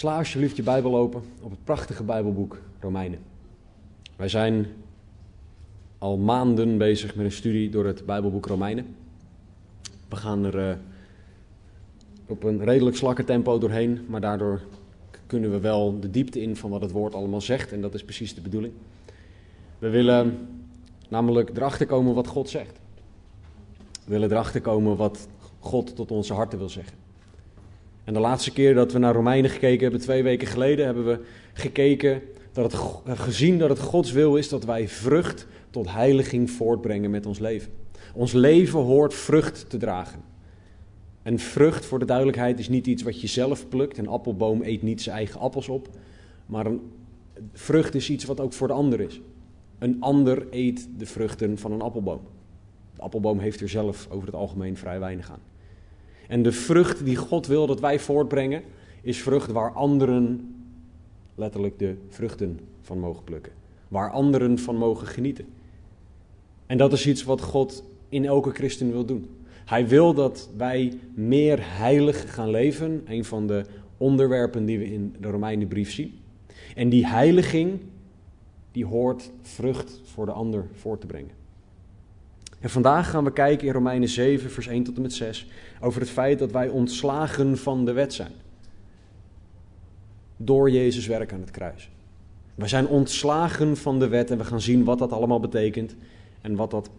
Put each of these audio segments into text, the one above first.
Sla alsjeblieft je Bijbel open op het prachtige Bijbelboek Romeinen. Wij zijn al maanden bezig met een studie door het Bijbelboek Romeinen. We gaan er uh, op een redelijk slakke tempo doorheen, maar daardoor kunnen we wel de diepte in van wat het woord allemaal zegt en dat is precies de bedoeling. We willen namelijk erachter komen wat God zegt. We willen erachter komen wat God tot onze harten wil zeggen. En de laatste keer dat we naar Romeinen gekeken hebben, twee weken geleden, hebben we gekeken dat het, gezien dat het Gods wil is dat wij vrucht tot heiliging voortbrengen met ons leven. Ons leven hoort vrucht te dragen. En vrucht, voor de duidelijkheid, is niet iets wat je zelf plukt. Een appelboom eet niet zijn eigen appels op. Maar een vrucht is iets wat ook voor de ander is. Een ander eet de vruchten van een appelboom. De appelboom heeft er zelf over het algemeen vrij weinig aan. En de vrucht die God wil dat wij voortbrengen, is vrucht waar anderen letterlijk de vruchten van mogen plukken. Waar anderen van mogen genieten. En dat is iets wat God in elke christen wil doen. Hij wil dat wij meer heilig gaan leven. Een van de onderwerpen die we in de Romeinenbrief zien. En die heiliging, die hoort vrucht voor de ander voor te brengen. En vandaag gaan we kijken in Romeinen 7, vers 1 tot en met 6, over het feit dat wij ontslagen van de wet zijn. Door Jezus werk aan het kruis. We zijn ontslagen van de wet en we gaan zien wat dat allemaal betekent en wat dat,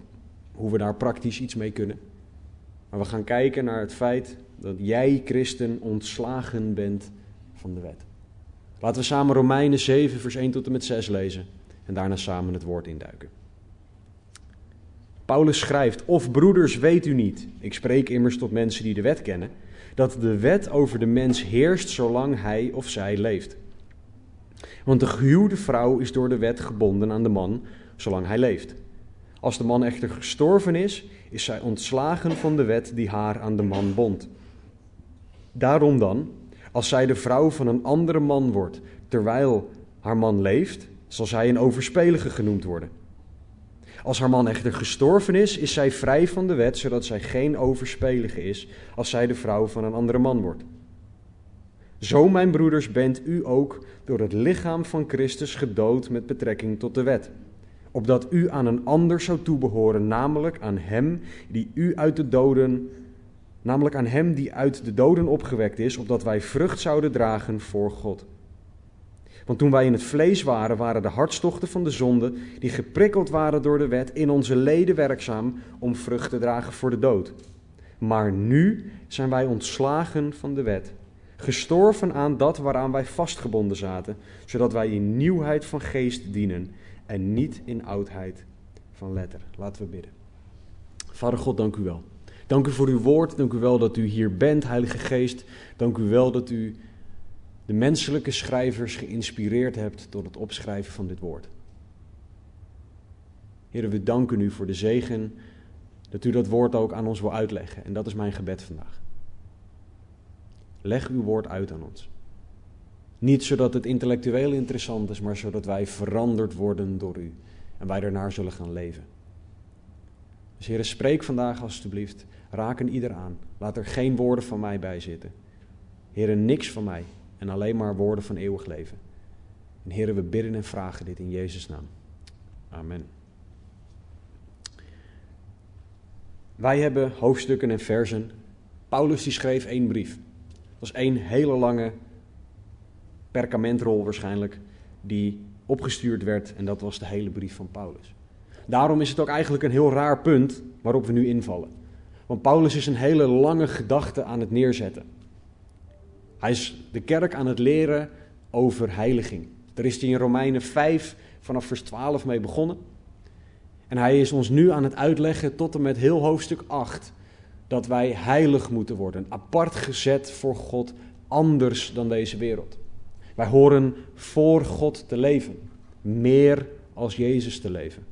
hoe we daar praktisch iets mee kunnen. Maar we gaan kijken naar het feit dat jij, christen, ontslagen bent van de wet. Laten we samen Romeinen 7, vers 1 tot en met 6 lezen en daarna samen het woord induiken. Paulus schrijft: Of broeders, weet u niet, ik spreek immers tot mensen die de wet kennen, dat de wet over de mens heerst zolang hij of zij leeft. Want de gehuwde vrouw is door de wet gebonden aan de man zolang hij leeft. Als de man echter gestorven is, is zij ontslagen van de wet die haar aan de man bond. Daarom dan, als zij de vrouw van een andere man wordt terwijl haar man leeft, zal zij een overspelige genoemd worden. Als haar man echter gestorven is, is zij vrij van de wet, zodat zij geen overspelige is als zij de vrouw van een andere man wordt. Zo, mijn broeders, bent u ook door het lichaam van Christus gedood met betrekking tot de wet. Opdat u aan een ander zou toebehoren, namelijk aan hem die u uit de doden, namelijk aan hem die uit de doden opgewekt is, opdat wij vrucht zouden dragen voor God. Want toen wij in het vlees waren, waren de hartstochten van de zonde, die geprikkeld waren door de wet, in onze leden werkzaam om vrucht te dragen voor de dood. Maar nu zijn wij ontslagen van de wet, gestorven aan dat waaraan wij vastgebonden zaten, zodat wij in nieuwheid van geest dienen en niet in oudheid van letter. Laten we bidden. Vader God, dank u wel. Dank u voor uw woord. Dank u wel dat u hier bent, Heilige Geest. Dank u wel dat u de menselijke schrijvers geïnspireerd hebt tot het opschrijven van dit woord. Heren, we danken u voor de zegen dat u dat woord ook aan ons wil uitleggen. En dat is mijn gebed vandaag. Leg uw woord uit aan ons. Niet zodat het intellectueel interessant is, maar zodat wij veranderd worden door u en wij daarnaar zullen gaan leven. Dus heren, spreek vandaag alstublieft. Raak een ieder aan. Laat er geen woorden van mij bij zitten. Heren, niks van mij, en alleen maar woorden van eeuwig leven. En heren, we bidden en vragen dit in Jezus' naam. Amen. Wij hebben hoofdstukken en versen. Paulus die schreef één brief. Dat was één hele lange perkamentrol waarschijnlijk, die opgestuurd werd en dat was de hele brief van Paulus. Daarom is het ook eigenlijk een heel raar punt waarop we nu invallen. Want Paulus is een hele lange gedachte aan het neerzetten. Hij is de kerk aan het leren over heiliging. Daar is hij in Romeinen 5 vanaf vers 12 mee begonnen. En hij is ons nu aan het uitleggen tot en met heel hoofdstuk 8 dat wij heilig moeten worden, apart gezet voor God, anders dan deze wereld. Wij horen voor God te leven, meer als Jezus te leven.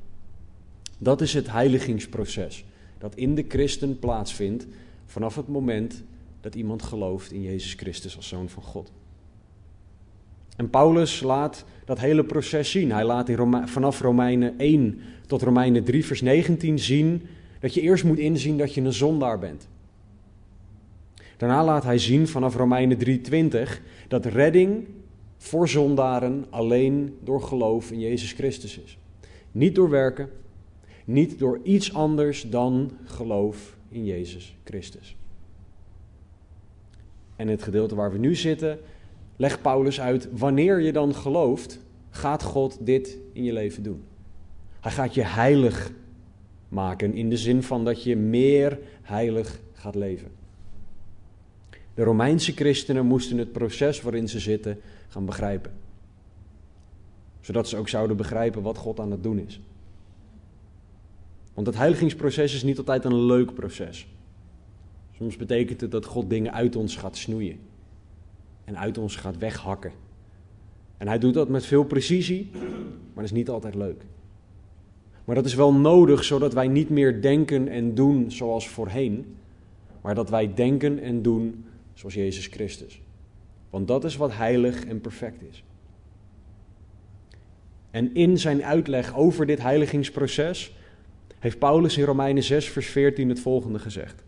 Dat is het heiligingsproces dat in de christen plaatsvindt vanaf het moment dat iemand gelooft in Jezus Christus als zoon van God. En Paulus laat dat hele proces zien. Hij laat in vanaf Romeinen 1 tot Romeinen 3, vers 19 zien dat je eerst moet inzien dat je een zondaar bent. Daarna laat hij zien vanaf Romeinen 3:20 dat redding voor zondaren alleen door geloof in Jezus Christus is. Niet door werken, niet door iets anders dan geloof in Jezus Christus. En in het gedeelte waar we nu zitten, legt Paulus uit wanneer je dan gelooft, gaat God dit in je leven doen. Hij gaat je heilig maken in de zin van dat je meer heilig gaat leven. De Romeinse christenen moesten het proces waarin ze zitten gaan begrijpen. Zodat ze ook zouden begrijpen wat God aan het doen is. Want het heiligingsproces is niet altijd een leuk proces. Soms betekent het dat God dingen uit ons gaat snoeien. En uit ons gaat weghakken. En hij doet dat met veel precisie, maar dat is niet altijd leuk. Maar dat is wel nodig zodat wij niet meer denken en doen zoals voorheen, maar dat wij denken en doen zoals Jezus Christus. Want dat is wat heilig en perfect is. En in zijn uitleg over dit heiligingsproces heeft Paulus in Romeinen 6, vers 14 het volgende gezegd.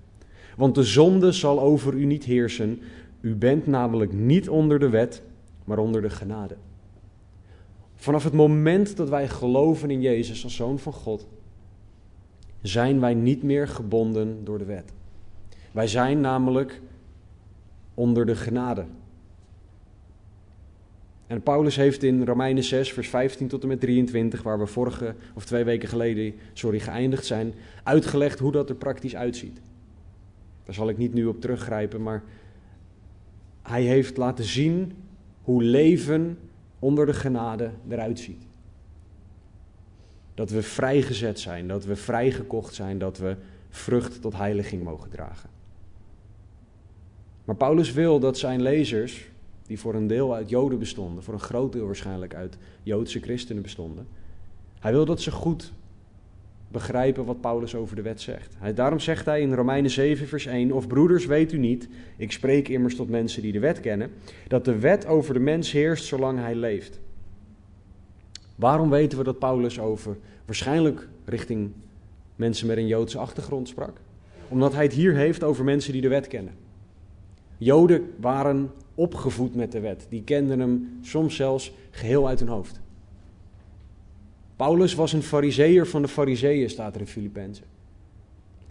Want de zonde zal over u niet heersen. U bent namelijk niet onder de wet, maar onder de genade. Vanaf het moment dat wij geloven in Jezus als Zoon van God, zijn wij niet meer gebonden door de wet. Wij zijn namelijk onder de genade. En Paulus heeft in Romeinen 6, vers 15 tot en met 23, waar we vorige of twee weken geleden sorry, geëindigd zijn, uitgelegd hoe dat er praktisch uitziet. Daar zal ik niet nu op teruggrijpen, maar hij heeft laten zien hoe leven onder de genade eruit ziet. Dat we vrijgezet zijn, dat we vrijgekocht zijn, dat we vrucht tot heiliging mogen dragen. Maar Paulus wil dat zijn lezers, die voor een deel uit Joden bestonden, voor een groot deel waarschijnlijk uit Joodse christenen bestonden, hij wil dat ze goed begrijpen wat Paulus over de wet zegt. Daarom zegt hij in Romeinen 7, vers 1: Of broeders, weet u niet, ik spreek immers tot mensen die de wet kennen, dat de wet over de mens heerst zolang hij leeft. Waarom weten we dat Paulus over waarschijnlijk richting mensen met een Joodse achtergrond sprak? Omdat hij het hier heeft over mensen die de wet kennen. Joden waren opgevoed met de wet, die kenden hem soms zelfs geheel uit hun hoofd. Paulus was een fariseer van de fariseeën, staat er in Filippenzen.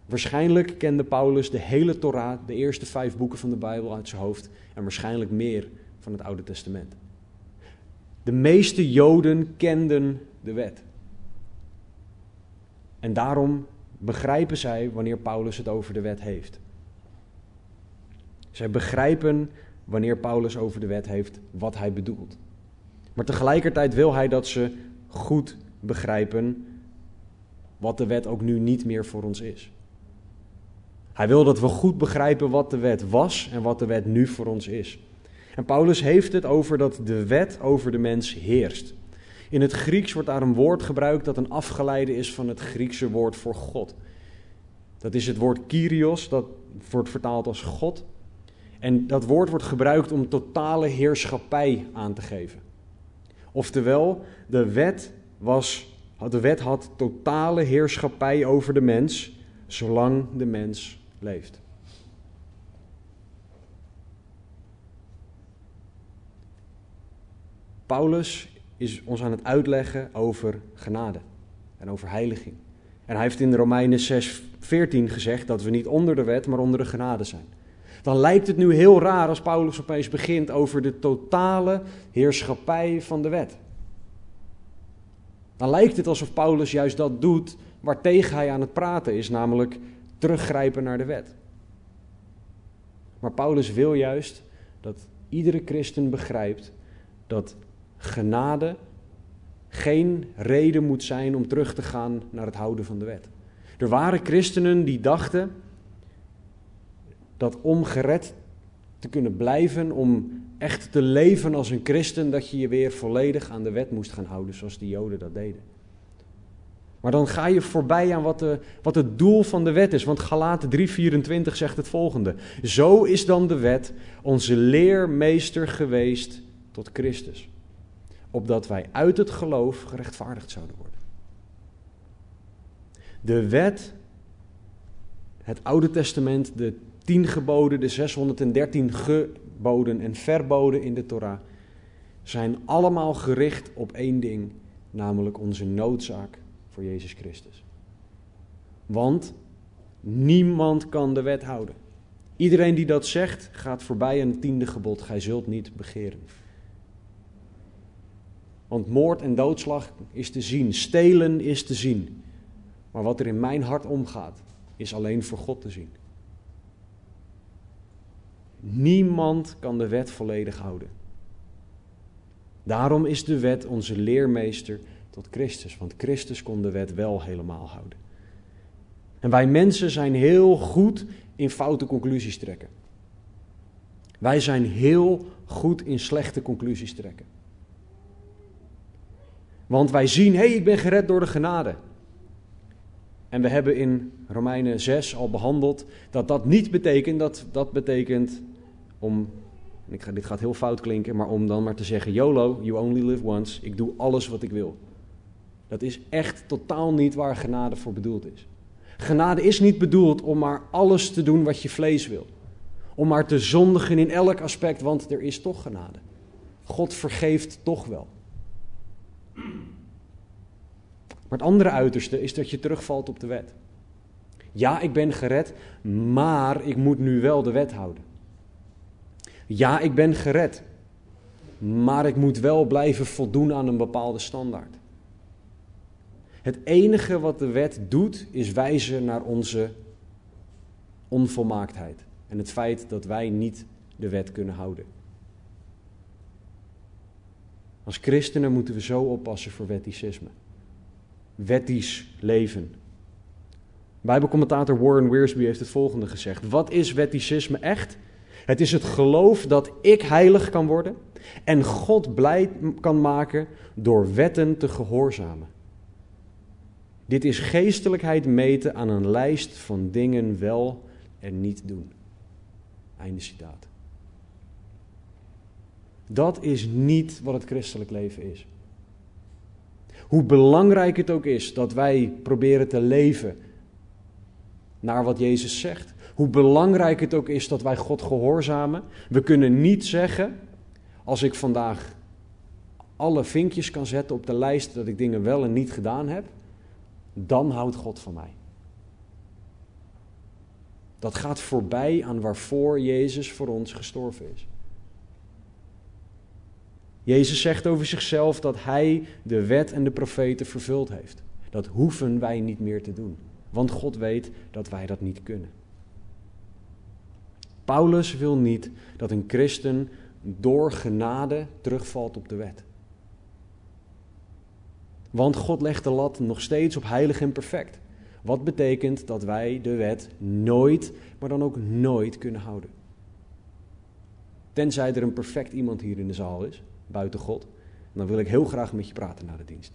Waarschijnlijk kende Paulus de hele Torah, de eerste vijf boeken van de Bijbel uit zijn hoofd en waarschijnlijk meer van het Oude Testament. De meeste Joden kenden de wet. En daarom begrijpen zij wanneer Paulus het over de wet heeft. Zij begrijpen wanneer Paulus over de wet heeft wat hij bedoelt. Maar tegelijkertijd wil hij dat ze goed begrijpen wat de wet ook nu niet meer voor ons is. Hij wil dat we goed begrijpen wat de wet was en wat de wet nu voor ons is. En Paulus heeft het over dat de wet over de mens heerst. In het Grieks wordt daar een woord gebruikt dat een afgeleide is van het Griekse woord voor God. Dat is het woord Kyrios, dat wordt vertaald als God. En dat woord wordt gebruikt om totale heerschappij aan te geven. Oftewel, de wet was, de wet had totale heerschappij over de mens, zolang de mens leeft. Paulus is ons aan het uitleggen over genade en over heiliging. En hij heeft in Romeinen 6, 14 gezegd dat we niet onder de wet, maar onder de genade zijn. Dan lijkt het nu heel raar als Paulus opeens begint over de totale heerschappij van de wet. Dan lijkt het alsof Paulus juist dat doet waartegen hij aan het praten is, namelijk teruggrijpen naar de wet. Maar Paulus wil juist dat iedere christen begrijpt dat genade geen reden moet zijn om terug te gaan naar het houden van de wet. Er waren christenen die dachten dat om gered te kunnen blijven, om echt te leven als een christen, dat je je weer volledig aan de wet moest gaan houden, zoals de Joden dat deden. Maar dan ga je voorbij aan wat, de, wat het doel van de wet is. Want Galaten 3:24 zegt het volgende. Zo is dan de wet onze leermeester geweest tot Christus. Opdat wij uit het geloof gerechtvaardigd zouden worden. De wet, het Oude Testament, de tien geboden, de 613 geboden en verboden in de Torah, zijn allemaal gericht op één ding, namelijk onze noodzaak voor Jezus Christus. Want niemand kan de wet houden. Iedereen die dat zegt, gaat voorbij aan het tiende gebod: Gij zult niet begeren. Want moord en doodslag is te zien, stelen is te zien. Maar wat er in mijn hart omgaat, is alleen voor God te zien. Niemand kan de wet volledig houden. Daarom is de wet onze leermeester tot Christus, want Christus kon de wet wel helemaal houden. En wij mensen zijn heel goed in foute conclusies trekken. Wij zijn heel goed in slechte conclusies trekken. Want wij zien, hé, hey, ik ben gered door de genade. En we hebben in Romeinen 6 al behandeld dat dat niet betekent, dat dat betekent om, ik ga, dit gaat heel fout klinken, maar om dan maar te zeggen, YOLO, you only live once, ik doe alles wat ik wil. Dat is echt totaal niet waar genade voor bedoeld is. Genade is niet bedoeld om maar alles te doen wat je vlees wil. Om maar te zondigen in elk aspect, want er is toch genade. God vergeeft toch wel. Maar het andere uiterste is dat je terugvalt op de wet. Ja, ik ben gered, maar ik moet nu wel de wet houden. Ja, ik ben gered, maar ik moet wel blijven voldoen aan een bepaalde standaard. Het enige wat de wet doet, is wijzen naar onze onvolmaaktheid en het feit dat wij niet de wet kunnen houden. Als christenen moeten we zo oppassen voor wetticisme. Wettisch leven. Bijbelcommentator Warren Wiersbe heeft het volgende gezegd. Wat is wetticisme echt? Het is het geloof dat ik heilig kan worden en God blij kan maken door wetten te gehoorzamen. Dit is geestelijkheid meten aan een lijst van dingen wel en niet doen. Einde citaat. Dat is niet wat het christelijk leven is. Hoe belangrijk het ook is dat wij proberen te leven naar wat Jezus zegt. Hoe belangrijk het ook is dat wij God gehoorzamen. We kunnen niet zeggen, als ik vandaag alle vinkjes kan zetten op de lijst dat ik dingen wel en niet gedaan heb, dan houdt God van mij. Dat gaat voorbij aan waarvoor Jezus voor ons gestorven is. Jezus zegt over zichzelf dat hij de wet en de profeten vervuld heeft. Dat hoeven wij niet meer te doen, want God weet dat wij dat niet kunnen. Paulus wil niet dat een christen door genade terugvalt op de wet. Want God legt de lat nog steeds op heilig en perfect. Wat betekent dat wij de wet nooit, maar dan ook nooit kunnen houden. Tenzij er een perfect iemand hier in de zaal is, buiten God. Dan wil ik heel graag met je praten na de dienst.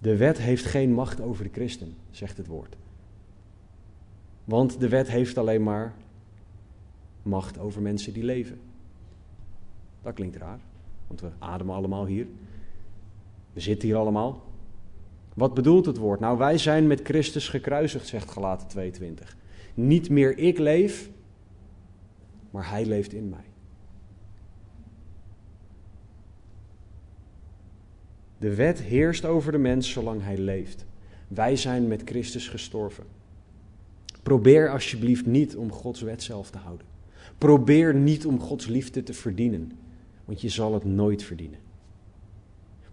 De wet heeft geen macht over de christen, zegt het woord. Want de wet heeft alleen maar macht over mensen die leven. Dat klinkt raar. Want we ademen allemaal hier. We zitten hier allemaal. Wat bedoelt het woord? Nou, wij zijn met Christus gekruisigd, zegt Galaten 22. Niet meer ik leef, maar Hij leeft in mij. De wet heerst over de mens zolang hij leeft. Wij zijn met Christus gestorven. Probeer alsjeblieft niet om Gods wet zelf te houden. Probeer niet om Gods liefde te verdienen want je zal het nooit verdienen.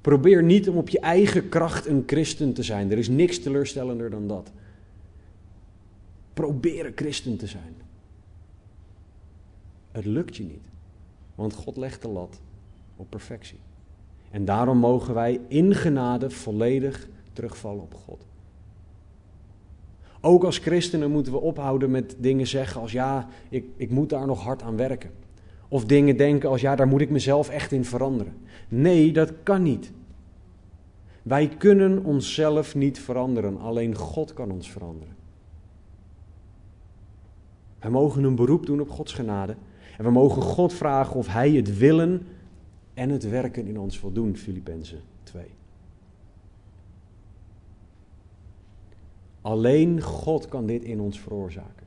Probeer niet om op je eigen kracht een christen te zijn. Er is niks teleurstellender dan dat. Probeer een christen te zijn. Het lukt je niet, want God legt de lat op perfectie. En daarom mogen wij in genade volledig terugvallen op God. Ook als christenen moeten we ophouden met dingen zeggen als ja, ik, ik moet daar nog hard aan werken. Of dingen denken als ja, daar moet ik mezelf echt in veranderen. Nee, dat kan niet. Wij kunnen onszelf niet veranderen, alleen God kan ons veranderen. We mogen een beroep doen op Gods genade en we mogen God vragen of Hij het willen en het werken in ons wil doen, Filippenzen 2. Alleen God kan dit in ons veroorzaken.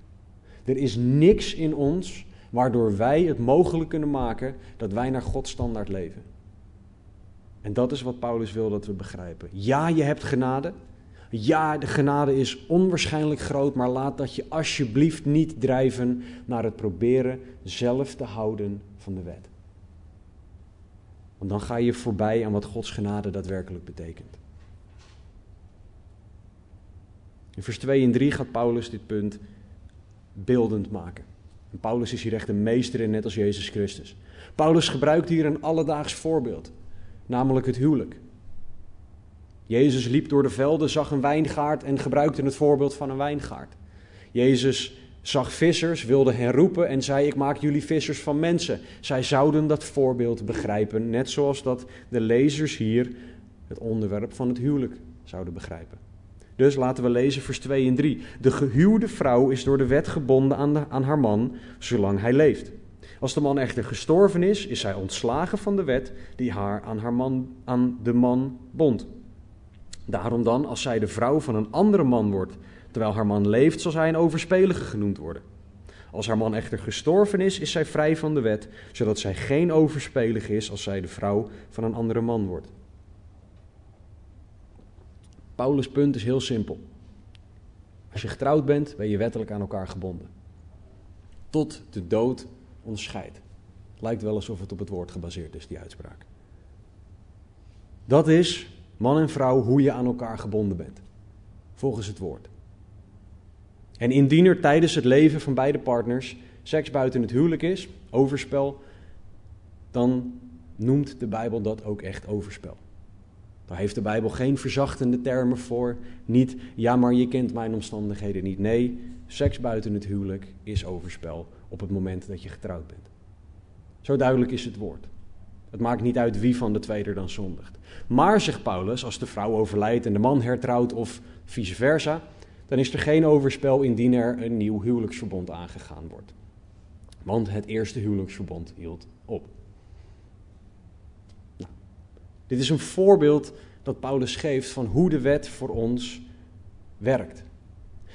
Er is niks in ons waardoor wij het mogelijk kunnen maken dat wij naar Gods standaard leven. En dat is wat Paulus wil dat we begrijpen. Ja, je hebt genade. Ja, de genade is onwaarschijnlijk groot, maar laat dat je alsjeblieft niet drijven naar het proberen zelf te houden van de wet. Want dan ga je voorbij aan wat Gods genade daadwerkelijk betekent. In vers 2 en 3 gaat Paulus dit punt beeldend maken. En Paulus is hier echt een meester in, net als Jezus Christus. Paulus gebruikt hier een alledaags voorbeeld, namelijk het huwelijk. Jezus liep door de velden, zag een wijngaard en gebruikte het voorbeeld van een wijngaard. Jezus zag vissers, wilde hen roepen en zei: Ik maak jullie vissers van mensen. Zij zouden dat voorbeeld begrijpen, net zoals dat de lezers hier het onderwerp van het huwelijk zouden begrijpen. Dus laten we lezen vers 2 en 3. De gehuwde vrouw is door de wet gebonden aan, de, aan haar man zolang hij leeft. Als de man echter gestorven is, is zij ontslagen van de wet die haar aan, haar man, aan de man bond. Daarom dan, als zij de vrouw van een andere man wordt, terwijl haar man leeft, zal zij een overspelige genoemd worden. Als haar man echter gestorven is, is zij vrij van de wet, zodat zij geen overspelige is als zij de vrouw van een andere man wordt. Paulus' punt is heel simpel. Als je getrouwd bent, ben je wettelijk aan elkaar gebonden. Tot de dood ons scheidt. Lijkt wel alsof het op het woord gebaseerd is, die uitspraak. Dat is, man en vrouw, hoe je aan elkaar gebonden bent. Volgens het woord. En indien er tijdens het leven van beide partners seks buiten het huwelijk is, overspel, dan noemt de Bijbel dat ook echt overspel. Daar heeft de Bijbel geen verzachtende termen voor. Niet, ja, maar je kent mijn omstandigheden niet. Nee, seks buiten het huwelijk is overspel op het moment dat je getrouwd bent. Zo duidelijk is het woord. Het maakt niet uit wie van de twee er dan zondigt. Maar, zegt Paulus, als de vrouw overlijdt en de man hertrouwt of vice versa, dan is er geen overspel indien er een nieuw huwelijksverbond aangegaan wordt. Want het eerste huwelijksverbond hield op. Dit is een voorbeeld dat Paulus geeft van hoe de wet voor ons werkt.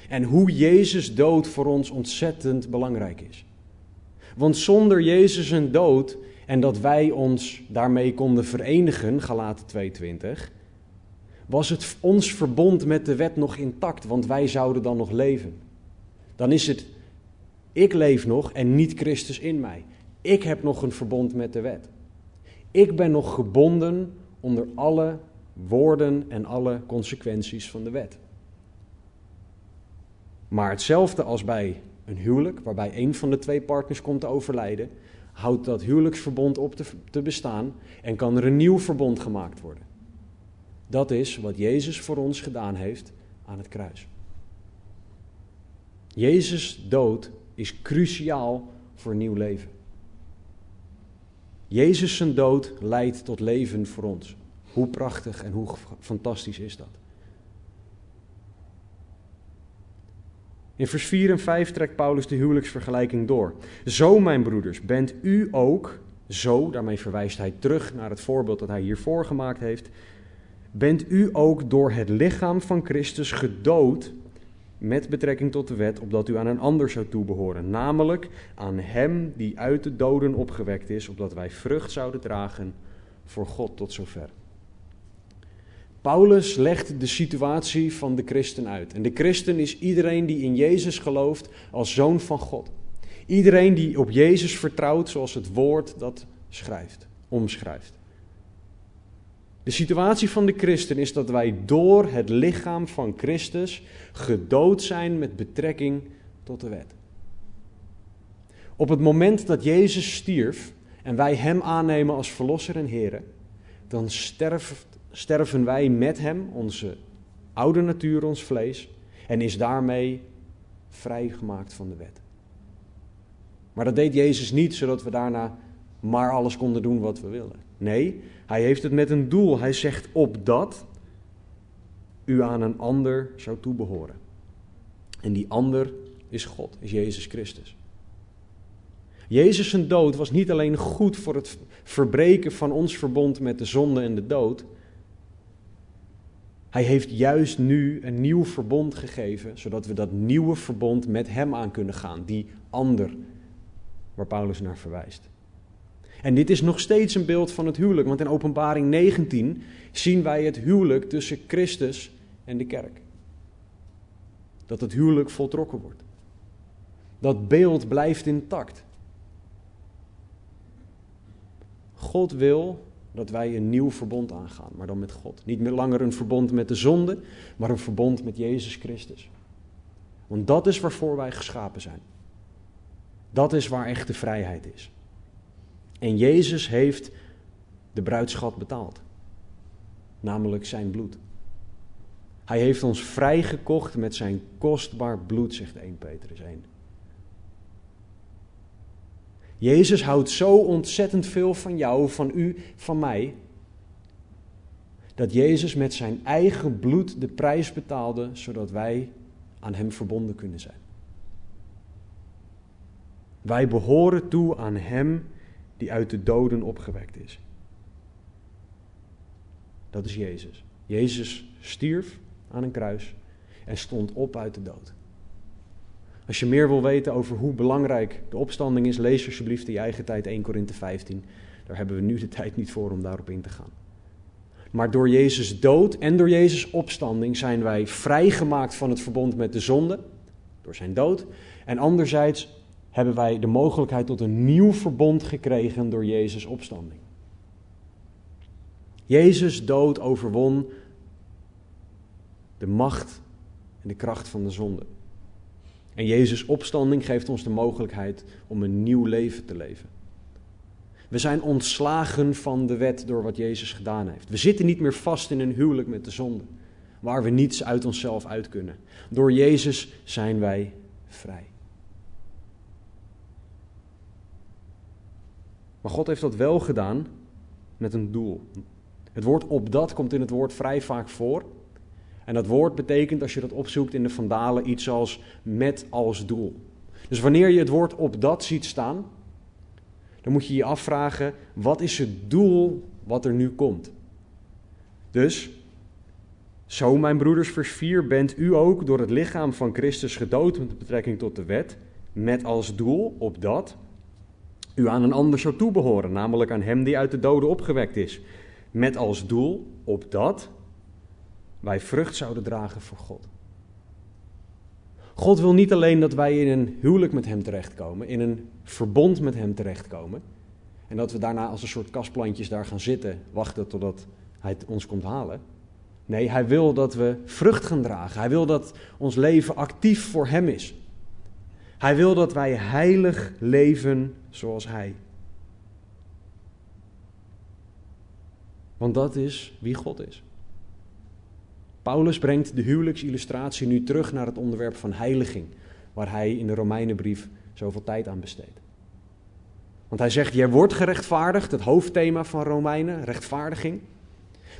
En hoe Jezus dood voor ons ontzettend belangrijk is. Want zonder Jezus dood en dat wij ons daarmee konden verenigen, Galaten 2:20, was het ons verbond met de wet nog intact, want wij zouden dan nog leven. Dan is het ik leef nog en niet Christus in mij. Ik heb nog een verbond met de wet. Ik ben nog gebonden onder alle woorden en alle consequenties van de wet. Maar hetzelfde als bij een huwelijk, waarbij een van de twee partners komt te overlijden, houdt dat huwelijksverbond op te, te bestaan en kan er een nieuw verbond gemaakt worden. Dat is wat Jezus voor ons gedaan heeft aan het kruis. Jezus' dood is cruciaal voor nieuw leven. Jezus zijn dood leidt tot leven voor ons. Hoe prachtig en hoe fantastisch is dat? In vers 4 en 5 trekt Paulus de huwelijksvergelijking door. Zo, mijn broeders, bent u ook, zo, daarmee verwijst hij terug naar het voorbeeld dat hij hiervoor gemaakt heeft, bent u ook door het lichaam van Christus gedood met betrekking tot de wet, opdat u aan een ander zou toebehoren, namelijk aan hem die uit de doden opgewekt is, opdat wij vrucht zouden dragen voor God tot zover. Paulus legt de situatie van de christen uit. En de christen is iedereen die in Jezus gelooft als zoon van God. Iedereen die op Jezus vertrouwt zoals het woord dat schrijft, omschrijft. De situatie van de christen is dat wij door het lichaam van Christus gedood zijn met betrekking tot de wet. Op het moment dat Jezus stierf en wij Hem aannemen als Verlosser en Heer, dan sterft, sterven wij met Hem, onze oude natuur, ons vlees, en is daarmee vrijgemaakt van de wet. Maar dat deed Jezus niet zodat we daarna maar alles konden doen wat we willen. Nee, hij heeft het met een doel. Hij zegt opdat u aan een ander zou toebehoren. En die ander is God, is Jezus Christus. Jezus' zijn dood was niet alleen goed voor het verbreken van ons verbond met de zonde en de dood. Hij heeft juist nu een nieuw verbond gegeven, zodat we dat nieuwe verbond met Hem aan kunnen gaan, die ander waar Paulus naar verwijst. En dit is nog steeds een beeld van het huwelijk, want in Openbaring 19 zien wij het huwelijk tussen Christus en de kerk. Dat het huwelijk voltrokken wordt. Dat beeld blijft intact. God wil dat wij een nieuw verbond aangaan, maar dan met God. Niet meer langer een verbond met de zonde, maar een verbond met Jezus Christus. Want dat is waarvoor wij geschapen zijn. Dat is waar echte vrijheid is. En Jezus heeft de bruidschat betaald, namelijk zijn bloed. Hij heeft ons vrijgekocht met zijn kostbaar bloed, zegt 1 Petrus 1. Jezus houdt zo ontzettend veel van jou, van u, van mij, dat Jezus met zijn eigen bloed de prijs betaalde, zodat wij aan Hem verbonden kunnen zijn. Wij behoren toe aan Hem die uit de doden opgewekt is. Dat is Jezus. Jezus stierf aan een kruis en stond op uit de dood. Als je meer wil weten over hoe belangrijk de opstanding is, lees alsjeblieft in je eigen tijd 1 Korinthe 15. Daar hebben we nu de tijd niet voor om daarop in te gaan. Maar door Jezus dood en door Jezus opstanding zijn wij vrijgemaakt van het verbond met de zonde, door zijn dood. En anderzijds hebben wij de mogelijkheid tot een nieuw verbond gekregen door Jezus opstanding. Jezus dood overwon de macht en de kracht van de zonde. En Jezus' opstanding geeft ons de mogelijkheid om een nieuw leven te leven. We zijn ontslagen van de wet door wat Jezus gedaan heeft. We zitten niet meer vast in een huwelijk met de zonde, waar we niets uit onszelf uit kunnen. Door Jezus zijn wij vrij. Maar God heeft dat wel gedaan met een doel. Het woord opdat komt in het woord vrij vaak voor. En dat woord betekent, als je dat opzoekt in de Vandalen, iets als met als doel. Dus wanneer je het woord op dat ziet staan, dan moet je je afvragen, wat is het doel wat er nu komt? Dus, zo mijn broeders, vers 4, bent u ook door het lichaam van Christus gedood met betrekking tot de wet, met als doel, op dat, u aan een ander zou toebehoren, namelijk aan hem die uit de doden opgewekt is. Met als doel, op dat, wij vrucht zouden dragen voor God. God wil niet alleen dat wij in een huwelijk met Hem terechtkomen, in een verbond met Hem terechtkomen. En dat we daarna als een soort kastplantjes daar gaan zitten, wachten totdat Hij ons komt halen. Nee, Hij wil dat we vrucht gaan dragen. Hij wil dat ons leven actief voor Hem is. Hij wil dat wij heilig leven zoals Hij. Want dat is wie God is. Paulus brengt de huwelijksillustratie nu terug naar het onderwerp van heiliging, waar hij in de Romeinenbrief zoveel tijd aan besteedt. Want hij zegt, jij wordt gerechtvaardigd, het hoofdthema van Romeinen, rechtvaardiging.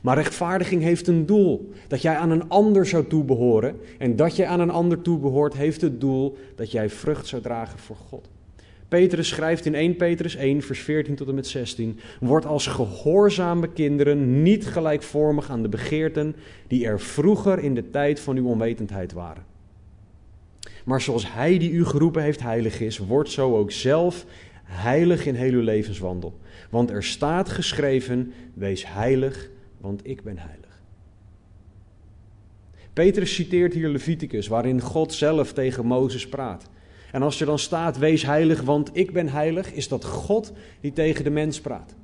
Maar rechtvaardiging heeft een doel, dat jij aan een ander zou toebehoren. En dat jij aan een ander toebehoort, heeft het doel dat jij vrucht zou dragen voor God. Petrus schrijft in 1 Petrus 1, vers 14 tot en met 16: Word als gehoorzame kinderen niet gelijkvormig aan de begeerten die er vroeger in de tijd van uw onwetendheid waren. Maar zoals Hij die u geroepen heeft heilig is, wordt zo ook zelf heilig in heel uw levenswandel. Want er staat geschreven: Wees heilig, want ik ben heilig. Petrus citeert hier Leviticus, waarin God zelf tegen Mozes praat. En als er dan staat, wees heilig, want ik ben heilig, is dat God die tegen de mens praat.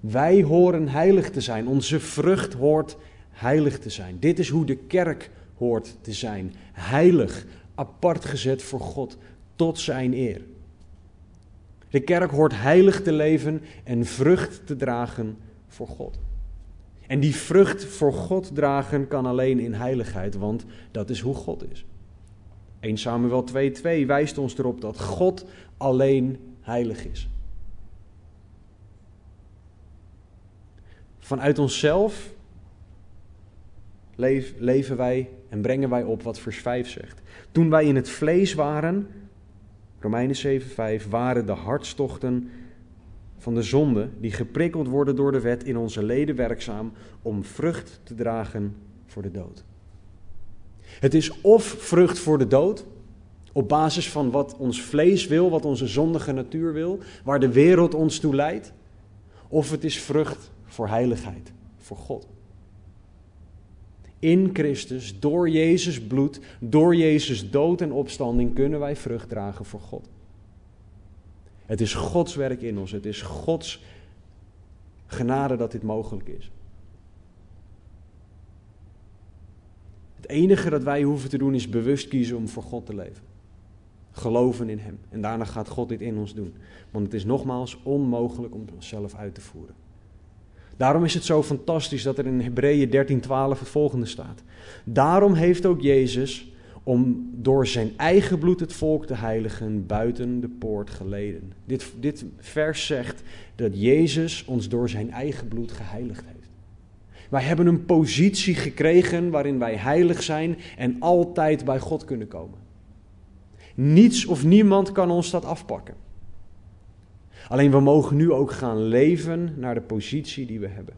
Wij horen heilig te zijn. Onze vrucht hoort heilig te zijn. Dit is hoe de kerk hoort te zijn. Heilig, apart gezet voor God, tot zijn eer. De kerk hoort heilig te leven en vrucht te dragen voor God. En die vrucht voor God dragen kan alleen in heiligheid, want dat is hoe God is. 1 Samuel 2:2 wijst ons erop dat God alleen heilig is. Vanuit onszelf leven wij en brengen wij op wat vers 5 zegt. Toen wij in het vlees waren, Romeinen 7:5, waren de hartstochten van de zonde die geprikkeld worden door de wet in onze leden werkzaam om vrucht te dragen voor de dood. Het is of vrucht voor de dood, op basis van wat ons vlees wil, wat onze zondige natuur wil, waar de wereld ons toe leidt, of het is vrucht voor heiligheid, voor God. In Christus, door Jezus bloed, door Jezus dood en opstanding kunnen wij vrucht dragen voor God. Het is Gods werk in ons, het is Gods genade dat dit mogelijk is. Enige dat wij hoeven te doen is bewust kiezen om voor God te leven. Geloven in Hem. En daarna gaat God dit in ons doen. Want het is nogmaals onmogelijk om het zelf uit te voeren. Daarom is het zo fantastisch dat er in Hebreeën 13:12 het volgende staat. Daarom heeft ook Jezus om door zijn eigen bloed het volk te heiligen buiten de poort geleden. Dit, dit vers zegt dat Jezus ons door zijn eigen bloed geheiligd heeft. Wij hebben een positie gekregen waarin wij heilig zijn en altijd bij God kunnen komen. Niets of niemand kan ons dat afpakken. Alleen we mogen nu ook gaan leven naar de positie die we hebben.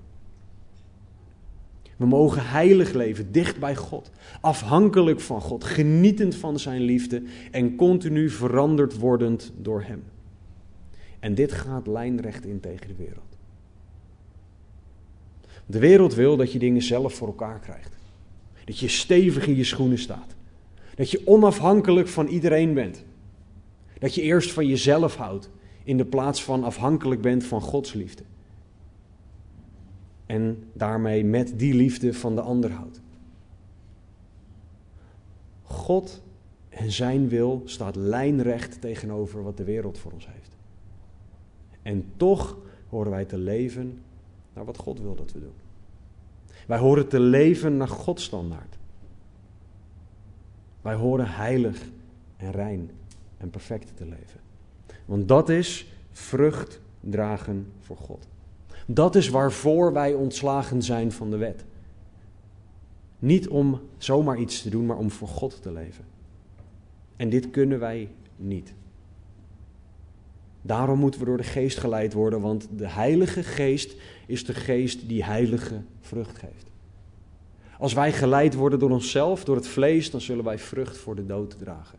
We mogen heilig leven, dicht bij God, afhankelijk van God, genietend van Zijn liefde en continu veranderd wordend door Hem. En dit gaat lijnrecht in tegen de wereld. De wereld wil dat je dingen zelf voor elkaar krijgt. Dat je stevig in je schoenen staat. Dat je onafhankelijk van iedereen bent. Dat je eerst van jezelf houdt in de plaats van afhankelijk bent van Gods liefde. En daarmee met die liefde van de ander houdt. God en zijn wil staat lijnrecht tegenover wat de wereld voor ons heeft. En toch horen wij te leven naar wat God wil dat we doen. Wij horen te leven naar Gods standaard. Wij horen heilig en rein en perfect te leven. Want dat is vrucht dragen voor God. Dat is waarvoor wij ontslagen zijn van de wet. Niet om zomaar iets te doen, maar om voor God te leven. En dit kunnen wij niet. Daarom moeten we door de geest geleid worden, want de Heilige Geest is de geest die heilige vrucht geeft. Als wij geleid worden door onszelf, door het vlees, dan zullen wij vrucht voor de dood dragen.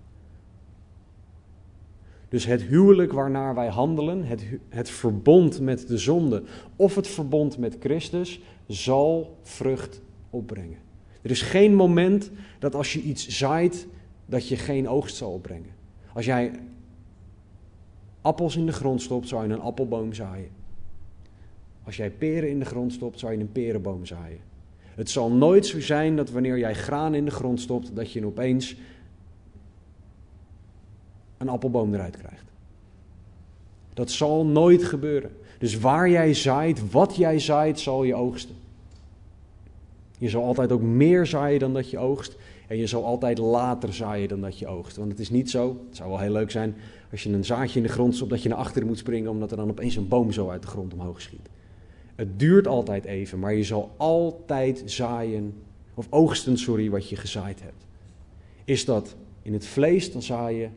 Dus het huwelijk waarnaar wij handelen, het, het verbond met de zonde of het verbond met Christus, zal vrucht opbrengen. Er is geen moment dat als je iets zaait, dat je geen oogst zal opbrengen. Als jij appels in de grond stopt, zou je een appelboom zaaien. Als jij peren in de grond stopt, zou je een perenboom zaaien. Het zal nooit zo zijn dat wanneer jij graan in de grond stopt, dat je opeens een appelboom eruit krijgt. Dat zal nooit gebeuren. Dus waar jij zaait, wat jij zaait, zal je oogsten. Je zal altijd ook meer zaaien dan dat je oogst. En je zal altijd later zaaien dan dat je oogst. Want het is niet zo, het zou wel heel leuk zijn als je een zaadje in de grond stopt, dat je naar achteren moet springen, omdat er dan opeens een boom zo uit de grond omhoog schiet. Het duurt altijd even, maar je zal altijd zaaien, of oogsten, sorry, wat je gezaaid hebt. Is dat in het vlees, dan zaai je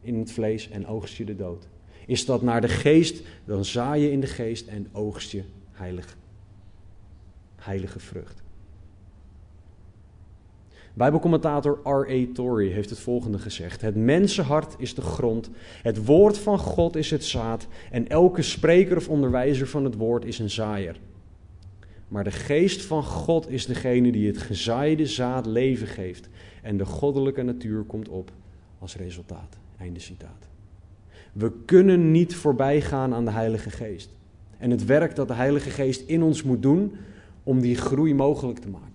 in het vlees en oogst je de dood. Is dat naar de geest, dan zaai je in de geest en oogst je heilig, heilige vrucht. Bijbelcommentator R.A. Torrey heeft het volgende gezegd: Het mensenhart is de grond, het woord van God is het zaad en elke spreker of onderwijzer van het woord is een zaaier. Maar de geest van God is degene die het gezaaide zaad leven geeft en de goddelijke natuur komt op als resultaat. Einde citaat. We kunnen niet voorbij gaan aan de Heilige Geest en het werk dat de Heilige Geest in ons moet doen om die groei mogelijk te maken.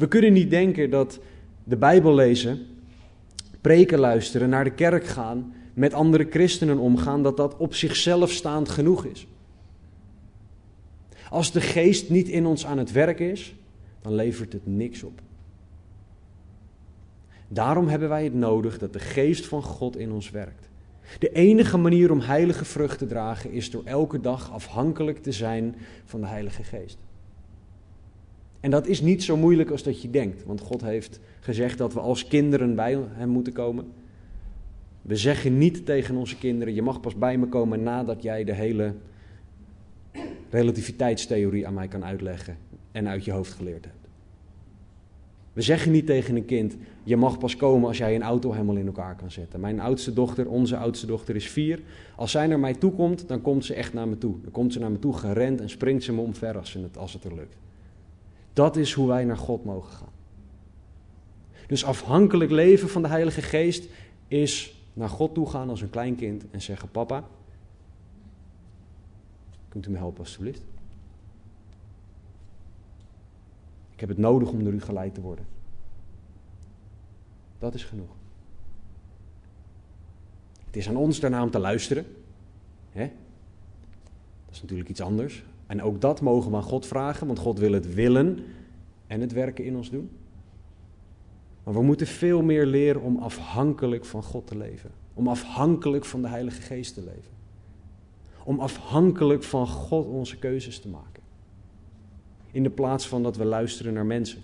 We kunnen niet denken dat de Bijbel lezen, preken luisteren, naar de kerk gaan, met andere christenen omgaan, dat dat op zichzelf staand genoeg is. Als de geest niet in ons aan het werk is, dan levert het niks op. Daarom hebben wij het nodig dat de geest van God in ons werkt. De enige manier om heilige vrucht te dragen is door elke dag afhankelijk te zijn van de Heilige Geest. En dat is niet zo moeilijk als dat je denkt, want God heeft gezegd dat we als kinderen bij Hem moeten komen. We zeggen niet tegen onze kinderen: Je mag pas bij me komen nadat jij de hele relativiteitstheorie aan mij kan uitleggen en uit je hoofd geleerd hebt. We zeggen niet tegen een kind: je mag pas komen als jij een auto helemaal in elkaar kan zetten. Mijn oudste dochter, onze oudste dochter, is vier. Als zij naar mij toe komt, dan komt ze echt naar me toe. Dan komt ze naar me toe gerend en springt ze me omver als, het, als het er lukt. Dat is hoe wij naar God mogen gaan. Dus afhankelijk leven van de Heilige Geest is naar God toe gaan als een klein kind en zeggen: Papa, kunt u me helpen alstublieft? Ik heb het nodig om door u geleid te worden. Dat is genoeg. Het is aan ons daarna om te luisteren. Hè? Dat is natuurlijk iets anders. En ook dat mogen we aan God vragen, want God wil het willen en het werken in ons doen. Maar we moeten veel meer leren om afhankelijk van God te leven. Om afhankelijk van de Heilige Geest te leven. Om afhankelijk van God onze keuzes te maken. In de plaats van dat we luisteren naar mensen.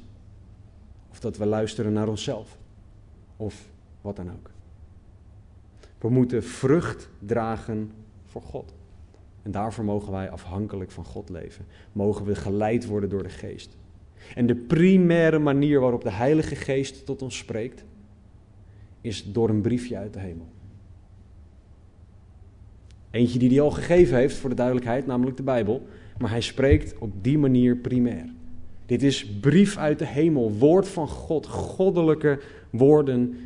Of dat we luisteren naar onszelf. Of wat dan ook. We moeten vrucht dragen voor God. En daarvoor mogen wij afhankelijk van God leven. Mogen we geleid worden door de Geest. En de primaire manier waarop de Heilige Geest tot ons spreekt, is door een briefje uit de hemel. Eentje die hij al gegeven heeft, voor de duidelijkheid, namelijk de Bijbel. Maar hij spreekt op die manier primair. Dit is brief uit de hemel, woord van God, goddelijke woorden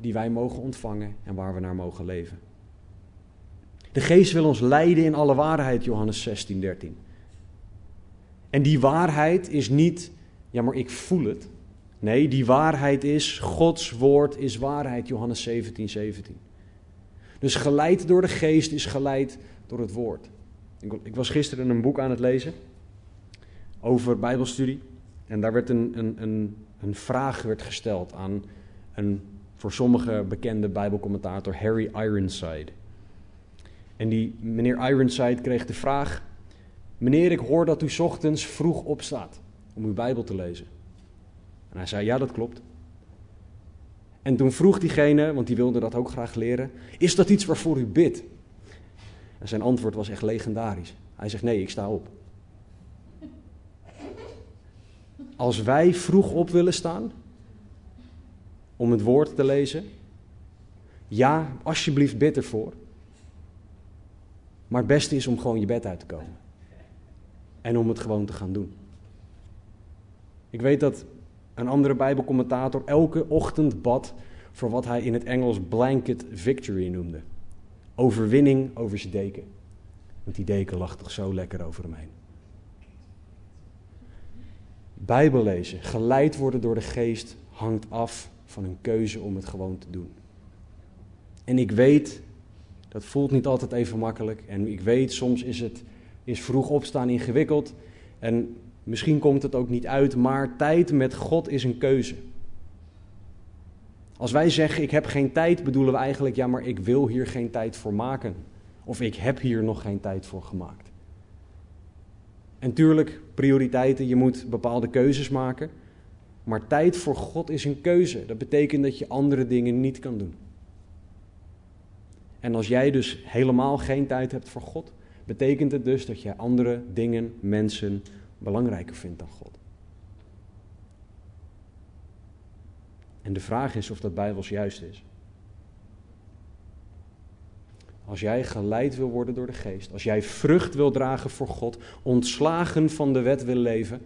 die wij mogen ontvangen en waar we naar mogen leven. De geest wil ons leiden in alle waarheid, Johannes 16, 13. En die waarheid is niet, ja maar ik voel het. Nee, die waarheid is, Gods woord is waarheid, Johannes 17, 17. Dus geleid door de geest is geleid door het woord. Ik was gisteren een boek aan het lezen over Bijbelstudie. En daar werd een, een, een, een vraag werd gesteld aan een voor sommigen bekende Bijbelcommentator Harry Ironside. En die meneer Ironside kreeg de vraag: Meneer, ik hoor dat u ochtends vroeg opstaat om uw Bijbel te lezen. En hij zei: Ja, dat klopt. En toen vroeg diegene, want die wilde dat ook graag leren: Is dat iets waarvoor u bidt? En zijn antwoord was echt legendarisch. Hij zegt: Nee, ik sta op. Als wij vroeg op willen staan om het woord te lezen, ja, alsjeblieft bid ervoor. Maar het beste is om gewoon je bed uit te komen. En om het gewoon te gaan doen. Ik weet dat een andere Bijbelcommentator elke ochtend bad voor wat hij in het Engels blanket victory noemde. Overwinning over zijn deken. Want die deken lag toch zo lekker over hem heen. Bijbel lezen, geleid worden door de geest, hangt af van een keuze om het gewoon te doen. En ik weet, dat voelt niet altijd even makkelijk. En ik weet, soms is het is vroeg opstaan ingewikkeld. En misschien komt het ook niet uit, maar tijd met God is een keuze. Als wij zeggen ik heb geen tijd, bedoelen we eigenlijk ja, maar ik wil hier geen tijd voor maken. Of ik heb hier nog geen tijd voor gemaakt. En tuurlijk, prioriteiten, je moet bepaalde keuzes maken. Maar tijd voor God is een keuze. Dat betekent dat je andere dingen niet kan doen. En als jij dus helemaal geen tijd hebt voor God, betekent het dus dat je andere dingen, mensen belangrijker vindt dan God. En de vraag is of dat bijbels juist is. Als jij geleid wil worden door de geest, als jij vrucht wil dragen voor God, ontslagen van de wet wil leven,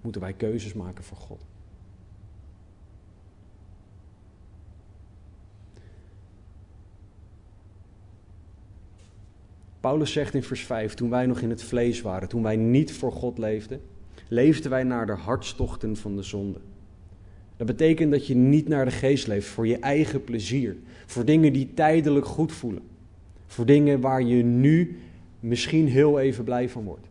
moeten wij keuzes maken voor God. Paulus zegt in vers 5, toen wij nog in het vlees waren, toen wij niet voor God leefden, leefden wij naar de hartstochten van de zonde. Dat betekent dat je niet naar de geest leeft voor je eigen plezier, voor dingen die tijdelijk goed voelen, voor dingen waar je nu misschien heel even blij van wordt.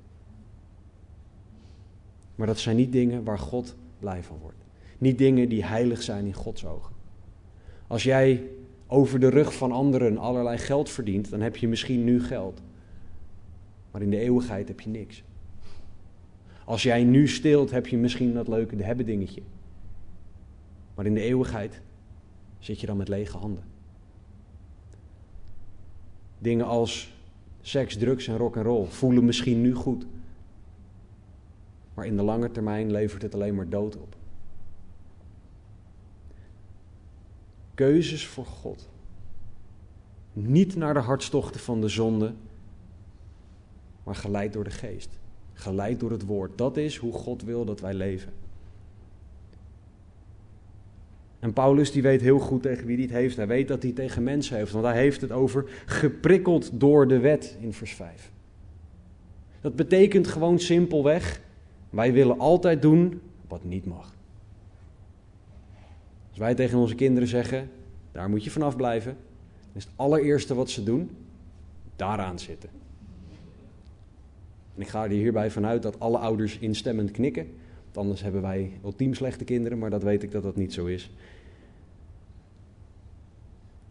Maar dat zijn niet dingen waar God blij van wordt. Niet dingen die heilig zijn in Gods ogen. Als jij over de rug van anderen allerlei geld verdient, dan heb je misschien nu geld. Maar in de eeuwigheid heb je niks. Als jij nu steelt, heb je misschien dat leuke hebben dingetje. Maar in de eeuwigheid zit je dan met lege handen. Dingen als seks, drugs en rock and roll voelen misschien nu goed. maar in de lange termijn levert het alleen maar dood op. Keuzes voor God. Niet naar de hartstochten van de zonde, maar geleid door de geest. Geleid door het woord. Dat is hoe God wil dat wij leven. En Paulus die weet heel goed tegen wie hij het heeft. Hij weet dat hij tegen mensen heeft. Want hij heeft het over geprikkeld door de wet in vers 5. Dat betekent gewoon simpelweg, wij willen altijd doen wat niet mag. Als wij tegen onze kinderen zeggen, daar moet je vanaf blijven, dan is het allereerste wat ze doen, daaraan zitten. En ik ga er hierbij vanuit dat alle ouders instemmend knikken. Want anders hebben wij ultiem slechte kinderen, maar dat weet ik dat dat niet zo is.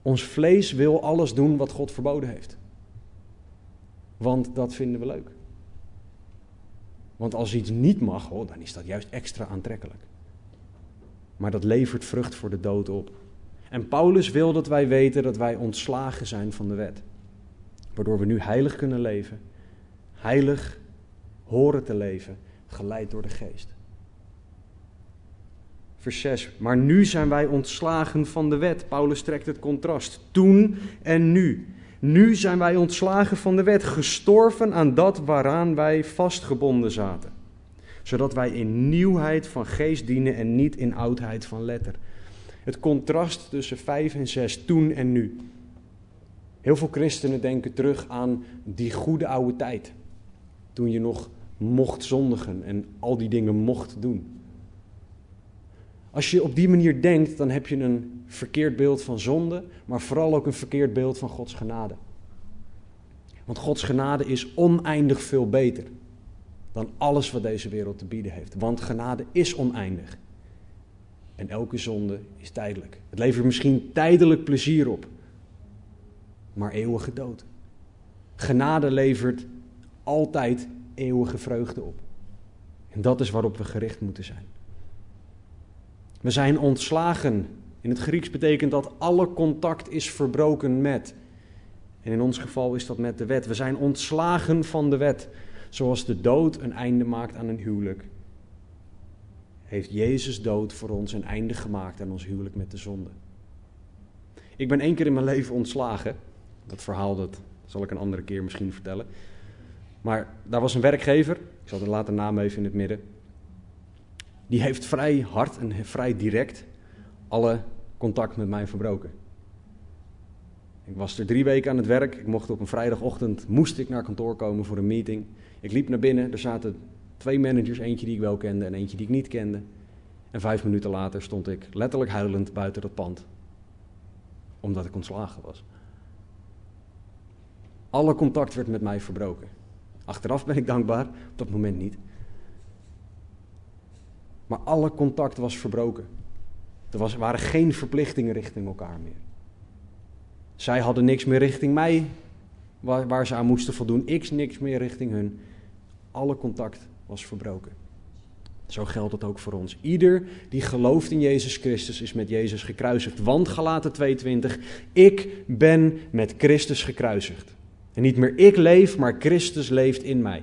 Ons vlees wil alles doen wat God verboden heeft. Want dat vinden we leuk. Want als iets niet mag, oh, dan is dat juist extra aantrekkelijk. Maar dat levert vrucht voor de dood op. En Paulus wil dat wij weten dat wij ontslagen zijn van de wet. Waardoor we nu heilig kunnen leven. Heilig horen te leven, geleid door de geest. Vers 6. Maar nu zijn wij ontslagen van de wet. Paulus trekt het contrast. Toen en nu. Nu zijn wij ontslagen van de wet, gestorven aan dat waaraan wij vastgebonden zaten. Zodat wij in nieuwheid van geest dienen en niet in oudheid van letter. Het contrast tussen 5 en 6, toen en nu. Heel veel christenen denken terug aan die goede oude tijd. Toen je nog mocht zondigen en al die dingen mocht doen. Als je op die manier denkt, dan heb je een verkeerd beeld van zonde, maar vooral ook een verkeerd beeld van Gods genade. Want Gods genade is oneindig veel beter dan alles wat deze wereld te bieden heeft. Want genade is oneindig. En elke zonde is tijdelijk. Het levert misschien tijdelijk plezier op, maar eeuwige dood. Genade levert altijd eeuwige vreugde op. En dat is waarop we gericht moeten zijn. We zijn ontslagen. In het Grieks betekent dat alle contact is verbroken met. En in ons geval is dat met de wet. We zijn ontslagen van de wet. Zoals de dood een einde maakt aan een huwelijk, heeft Jezus dood voor ons een einde gemaakt aan ons huwelijk met de zonde. Ik ben één keer in mijn leven ontslagen. Dat verhaal dat zal ik een andere keer misschien vertellen. Maar daar was een werkgever, ik zal de later naam even in het midden die heeft vrij hard en vrij direct alle contact met mij verbroken. Ik was er drie weken aan het werk. Ik mocht op een vrijdagochtend, moest ik naar kantoor komen voor een meeting. Ik liep naar binnen, er zaten twee managers, eentje die ik wel kende en eentje die ik niet kende. En vijf minuten later stond ik letterlijk huilend buiten dat pand. Omdat ik ontslagen was. Alle contact werd met mij verbroken. Achteraf ben ik dankbaar, op dat moment niet. Maar alle contact was verbroken. Er was, waren geen verplichtingen richting elkaar meer. Zij hadden niks meer richting mij waar, waar ze aan moesten voldoen. Ik niks meer richting hun. Alle contact was verbroken. Zo geldt het ook voor ons. Ieder die gelooft in Jezus Christus is met Jezus gekruisigd. Want Galaten 2:20, ik ben met Christus gekruisigd. En niet meer ik leef, maar Christus leeft in mij.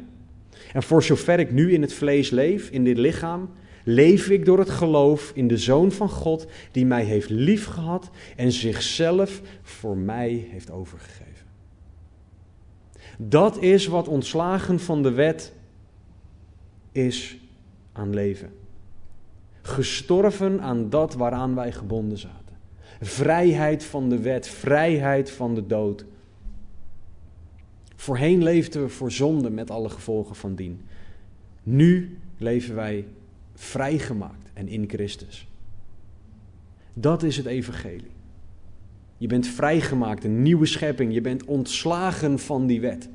En voor zover ik nu in het vlees leef, in dit lichaam, leef ik door het geloof in de Zoon van God, die mij heeft liefgehad en zichzelf voor mij heeft overgegeven. Dat is wat ontslagen van de wet is aan leven. Gestorven aan dat waaraan wij gebonden zaten. Vrijheid van de wet, vrijheid van de dood. Voorheen leefden we voor zonde met alle gevolgen van dien. Nu leven wij vrijgemaakt en in Christus. Dat is het evangelie. Je bent vrijgemaakt, een nieuwe schepping. Je bent ontslagen van die wet.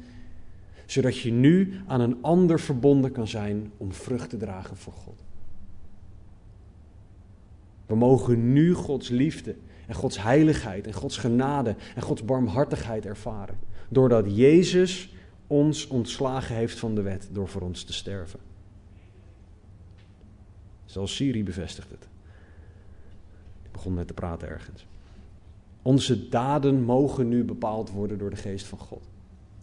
Zodat je nu aan een ander verbonden kan zijn om vrucht te dragen voor God. We mogen nu Gods liefde en Gods heiligheid en Gods genade en Gods barmhartigheid ervaren. Doordat Jezus ons ontslagen heeft van de wet door voor ons te sterven. Zelfs Siri bevestigt het. Ik begon net te praten ergens. Onze daden mogen nu bepaald worden door de geest van God.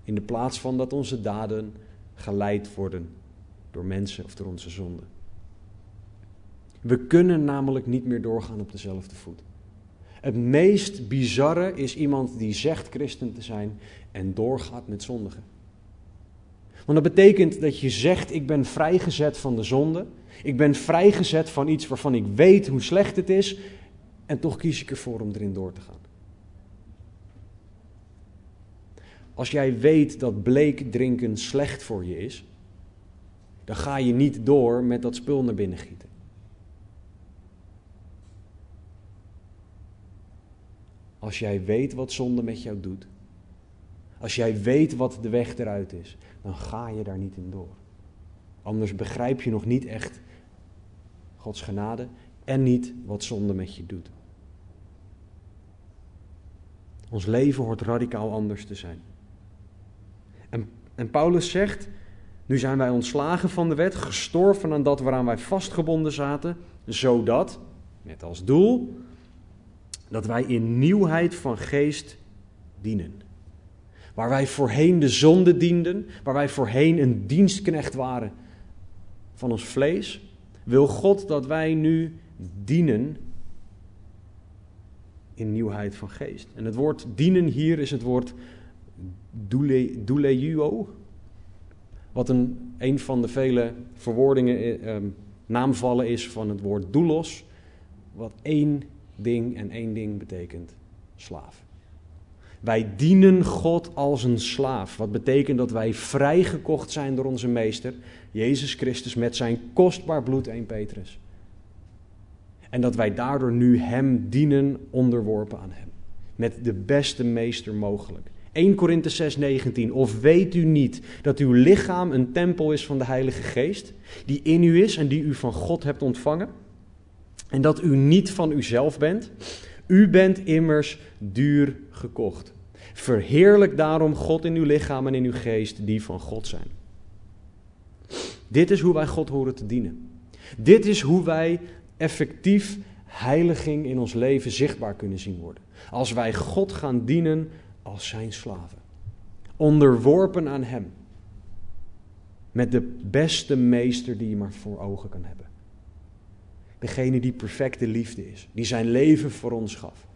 In de plaats van dat onze daden geleid worden door mensen of door onze zonden. We kunnen namelijk niet meer doorgaan op dezelfde voet. Het meest bizarre is iemand die zegt christen te zijn en doorgaat met zondigen. Want dat betekent dat je zegt: Ik ben vrijgezet van de zonde. Ik ben vrijgezet van iets waarvan ik weet hoe slecht het is. En toch kies ik ervoor om erin door te gaan. Als jij weet dat bleek drinken slecht voor je is, dan ga je niet door met dat spul naar binnen gieten. Als jij weet wat zonde met jou doet, als jij weet wat de weg eruit is, dan ga je daar niet in door. Anders begrijp je nog niet echt Gods genade en niet wat zonde met je doet. Ons leven hoort radicaal anders te zijn. En, Paulus zegt, nu zijn wij ontslagen van de wet, gestorven aan dat waaraan wij vastgebonden zaten, zodat, met als doel, dat wij in nieuwheid van geest dienen. Waar wij voorheen de zonde dienden, waar wij voorheen een dienstknecht waren van ons vlees, wil God dat wij nu dienen in nieuwheid van geest. En het woord dienen hier is het woord douleuo, wat een, een van de vele verwoordingen, eh, naamvallen is van het woord doulos, wat één ding en één ding betekent: slaaf. Wij dienen God als een slaaf. Wat betekent dat wij vrijgekocht zijn door onze meester, Jezus Christus, met zijn kostbaar bloed, 1 Petrus. En dat wij daardoor nu Hem dienen, onderworpen aan Hem. Met de beste meester mogelijk. 1 Korinthe 6, 19. Of weet u niet dat uw lichaam een tempel is van de Heilige Geest, die in u is en die u van God hebt ontvangen? En dat u niet van uzelf bent? U bent immers duur gekocht. Verheerlijk daarom God in uw lichaam en in uw geest, die van God zijn. Dit is hoe wij God horen te dienen. Dit is hoe wij effectief heiliging in ons leven zichtbaar kunnen zien worden. Als wij God gaan dienen als zijn slaven. Onderworpen aan Hem. Met de beste meester die je maar voor ogen kan hebben. Degene die perfecte liefde is. Die zijn leven voor ons gaf.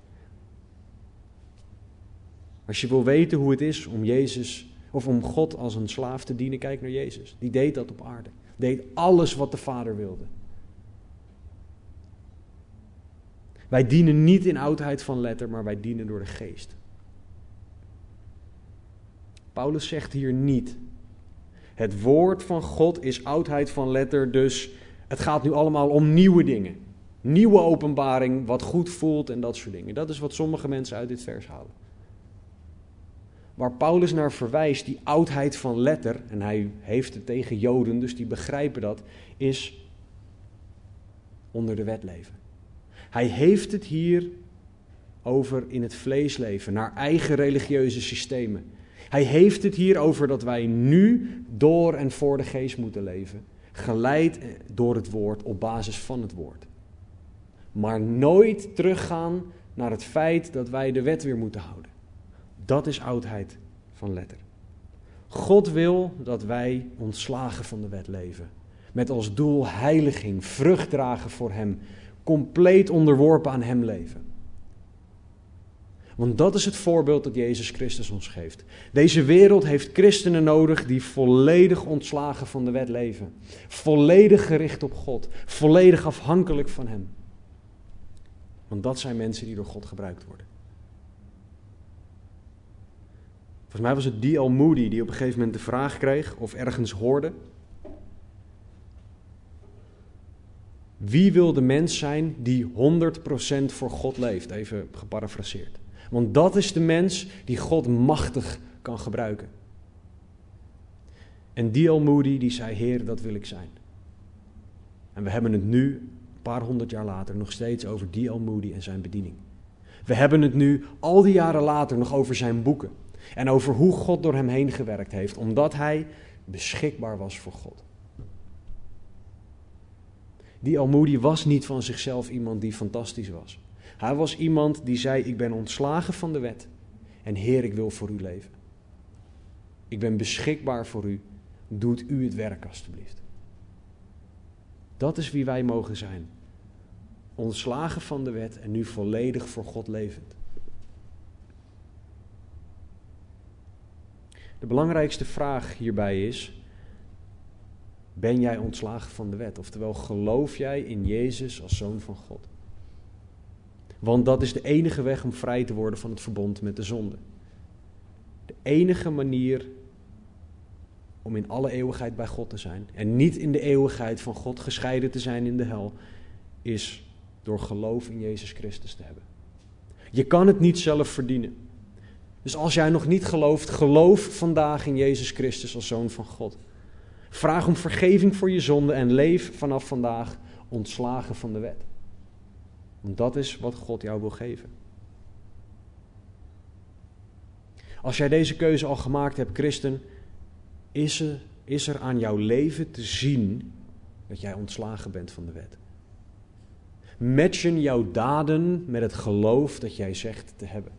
Als je wil weten hoe het is om Jezus of om God als een slaaf te dienen, kijk naar Jezus. Die deed dat op aarde. Deed alles wat de Vader wilde. Wij dienen niet in oudheid van letter, maar wij dienen door de geest. Paulus zegt hier niet. Het woord van God is oudheid van letter, dus het gaat nu allemaal om nieuwe dingen. Nieuwe openbaring, wat goed voelt en dat soort dingen. Dat is wat sommige mensen uit dit vers halen. Waar Paulus naar verwijst, die oudheid van letter, en hij heeft het tegen Joden, dus die begrijpen dat, is onder de wet leven. Hij heeft het hier over in het vleesleven, naar eigen religieuze systemen. Hij heeft het hier over dat wij nu door en voor de geest moeten leven, geleid door het woord op basis van het woord. Maar nooit teruggaan naar het feit dat wij de wet weer moeten houden. Dat is oudheid van letter. God wil dat wij ontslagen van de wet leven. Met als doel heiliging, vrucht dragen voor Hem, compleet onderworpen aan Hem leven. Want dat is het voorbeeld dat Jezus Christus ons geeft. Deze wereld heeft christenen nodig die volledig ontslagen van de wet leven. Volledig gericht op God. Volledig afhankelijk van Hem. Want dat zijn mensen die door God gebruikt worden. Volgens mij was het D.L. Moody die op een gegeven moment de vraag kreeg of ergens hoorde. Wie wil de mens zijn die 100% voor God leeft? Even geparafraseerd. Want dat is de mens die God machtig kan gebruiken. En D.L. Moody die zei, Heer, dat wil ik zijn. En we hebben het nu, een paar honderd jaar later, nog steeds over D.L. Moody en zijn bediening. We hebben het nu, al die jaren later, nog over zijn boeken. En over hoe God door hem heen gewerkt heeft, omdat hij beschikbaar was voor God. Die Moody was niet van zichzelf iemand die fantastisch was. Hij was iemand die zei: Ik ben ontslagen van de wet. En Heer, ik wil voor u leven. Ik ben beschikbaar voor u. Doet u het werk alstublieft. Dat is wie wij mogen zijn. Ontslagen van de wet en nu volledig voor God levend. De belangrijkste vraag hierbij is: ben jij ontslagen van de wet? Oftewel, geloof jij in Jezus als zoon van God? Want dat is de enige weg om vrij te worden van het verbond met de zonde. De enige manier om in alle eeuwigheid bij God te zijn en niet in de eeuwigheid van God gescheiden te zijn in de hel, is door geloof in Jezus Christus te hebben. Je kan het niet zelf verdienen. Dus als jij nog niet gelooft, geloof vandaag in Jezus Christus als zoon van God. Vraag om vergeving voor je zonde en leef vanaf vandaag ontslagen van de wet. Want dat is wat God jou wil geven. Als jij deze keuze al gemaakt hebt, christen, is er, is er aan jouw leven te zien dat jij ontslagen bent van de wet. Matchen jouw daden met het geloof dat jij zegt te hebben.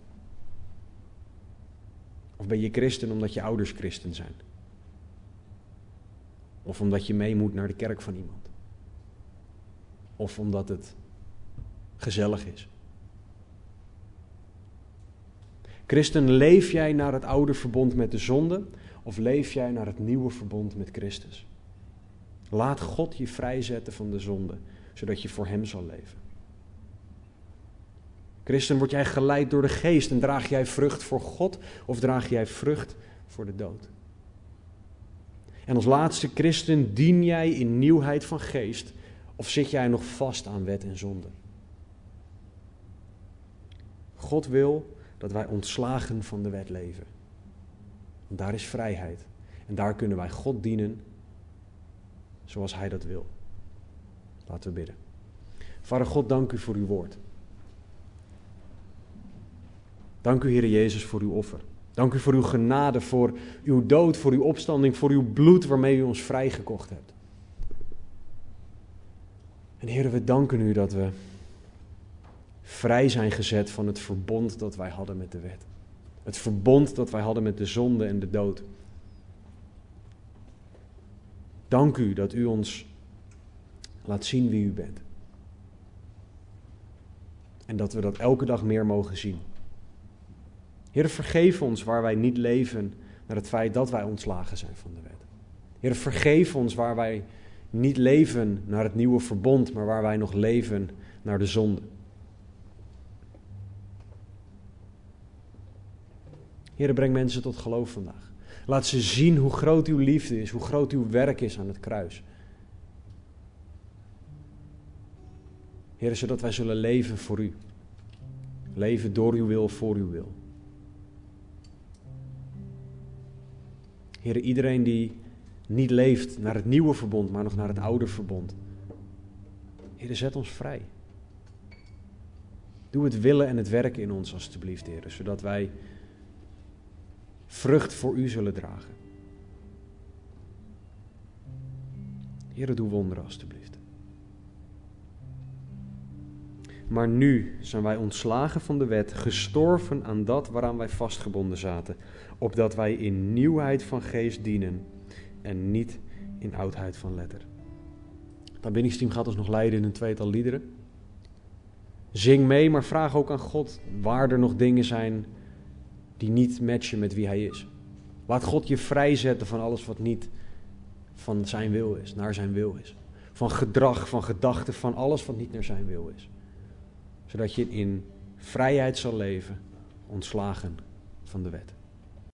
Of ben je christen omdat je ouders christen zijn? Of omdat je mee moet naar de kerk van iemand? Of omdat het gezellig is? Christen, leef jij naar het oude verbond met de zonde of leef jij naar het nieuwe verbond met Christus? Laat God je vrijzetten van de zonde, zodat je voor Hem zal leven. Christen, word jij geleid door de geest en draag jij vrucht voor God of draag jij vrucht voor de dood? En als laatste christen dien jij in nieuwheid van geest of zit jij nog vast aan wet en zonde? God wil dat wij ontslagen van de wet leven. Want daar is vrijheid. En daar kunnen wij God dienen zoals Hij dat wil. Laten we bidden. Vader God, dank u voor uw woord. Dank u, Heer Jezus, voor uw offer. Dank u voor uw genade, voor uw dood, voor uw opstanding, voor uw bloed waarmee u ons vrijgekocht hebt. En Heer, we danken u dat we vrij zijn gezet van het verbond dat wij hadden met de wet. Het verbond dat wij hadden met de zonde en de dood. Dank u dat u ons laat zien wie u bent. En dat we dat elke dag meer mogen zien. Heer, vergeef ons waar wij niet leven naar het feit dat wij ontslagen zijn van de wet. Heer, vergeef ons waar wij niet leven naar het nieuwe verbond, maar waar wij nog leven naar de zonde. Heer, breng mensen tot geloof vandaag. Laat ze zien hoe groot uw liefde is, hoe groot uw werk is aan het kruis. Heer, zodat wij zullen leven voor u. Leven door uw wil, voor uw wil. Heer, iedereen die niet leeft naar het nieuwe verbond, maar nog naar het oude verbond. Heer, zet ons vrij. Doe het willen en het werken in ons, alstublieft, Heer, zodat wij vrucht voor U zullen dragen. Heer, doe wonderen, alstublieft. Maar nu zijn wij ontslagen van de wet, gestorven aan dat waaraan wij vastgebonden zaten opdat wij in nieuwheid van geest dienen en niet in oudheid van letter. Het aanbiddingsteam gaat ons nog leiden in een tweetal liederen. Zing mee, maar vraag ook aan God waar er nog dingen zijn die niet matchen met wie Hij is. Laat God je vrijzetten van alles wat niet van Zijn wil is, naar Zijn wil is. Van gedrag, van gedachten, van alles wat niet naar Zijn wil is. Zodat je in vrijheid zal leven, ontslagen van de wet.